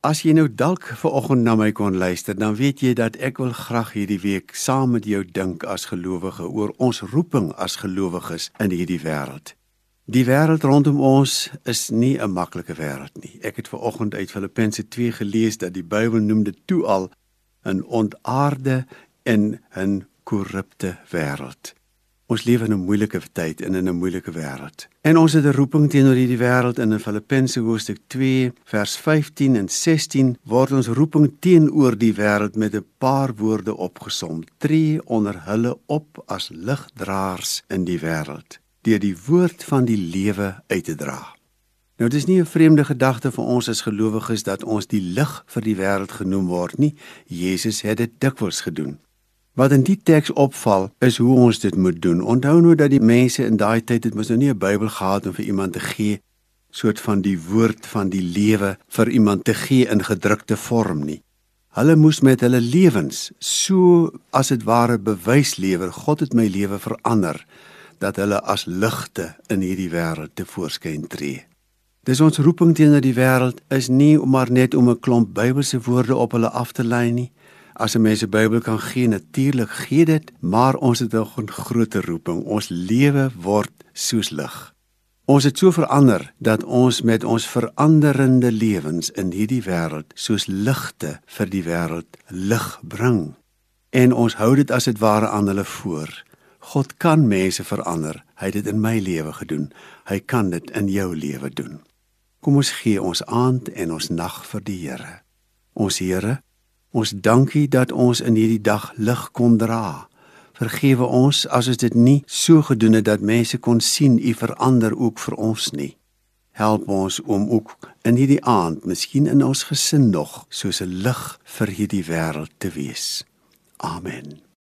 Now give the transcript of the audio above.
As jy nou dalk ver oggend na my kon luister, dan weet jy dat ek wil graag hierdie week saam met jou dink as gelowige oor ons roeping as gelowiges in hierdie wêreld. Die wêreld rondom ons is nie 'n maklike wêreld nie. Ek het ver oggend uit Filippense 2 gelees dat die Bybel noem dit toe al 'n ontaarde en 'n korrupte wêreld. Ons leef in 'n moeilike tyd en in 'n moeilike wêreld. En ons het 'n roeping teenoor hierdie wêreld in Filippense hoofstuk 2 vers 15 en 16 word ons roeping teenoor die wêreld met 'n paar woorde opgesom: "Tree onder hulle op as ligdraers in die wêreld, deur die woord van die lewe uit te dra." Nou dis nie 'n vreemde gedagte vir ons as gelowiges dat ons die lig vir die wêreld genoem word nie. Jesus het dit dikwels gedoen. Wat in die teks opval is hoe ons dit moet doen. Onthou nou dat die mense in daai tyd het mos nou nie 'n Bybel gehad om vir iemand te gee soort van die woord van die lewe vir iemand te gee in gedrukte vorm nie. Hulle moes met hulle lewens so as dit ware bewys lewer God het my lewe verander dat hulle as ligte in hierdie wêreld te voorskyn tree. Dis ons roeping teenoor die wêreld is nie om maar net om 'n klomp Bybelse woorde op hulle af te lei nie. As 'n mens 'n Bybel kan gee, natuurlik gee dit, maar ons het 'n groter roeping. Ons lewe word soos lig. Ons het so verander dat ons met ons veranderende lewens in hierdie wêreld soos ligte vir die wêreld lig bring. En ons hou dit as dit ware aan hulle voor. God kan mense verander. Hy het dit in my lewe gedoen. Hy kan dit in jou lewe doen. Kom ons gee ons aand en ons nag vir die Here. Ons Here Ons dankie dat ons in hierdie dag lig kon dra. Vergewe ons as ons dit nie so gedoen het dat mense kon sien u verander ook vir ons nie. Help ons om ook in hierdie aand, miskien in ons gesin nog, soos 'n lig vir hierdie wêreld te wees. Amen.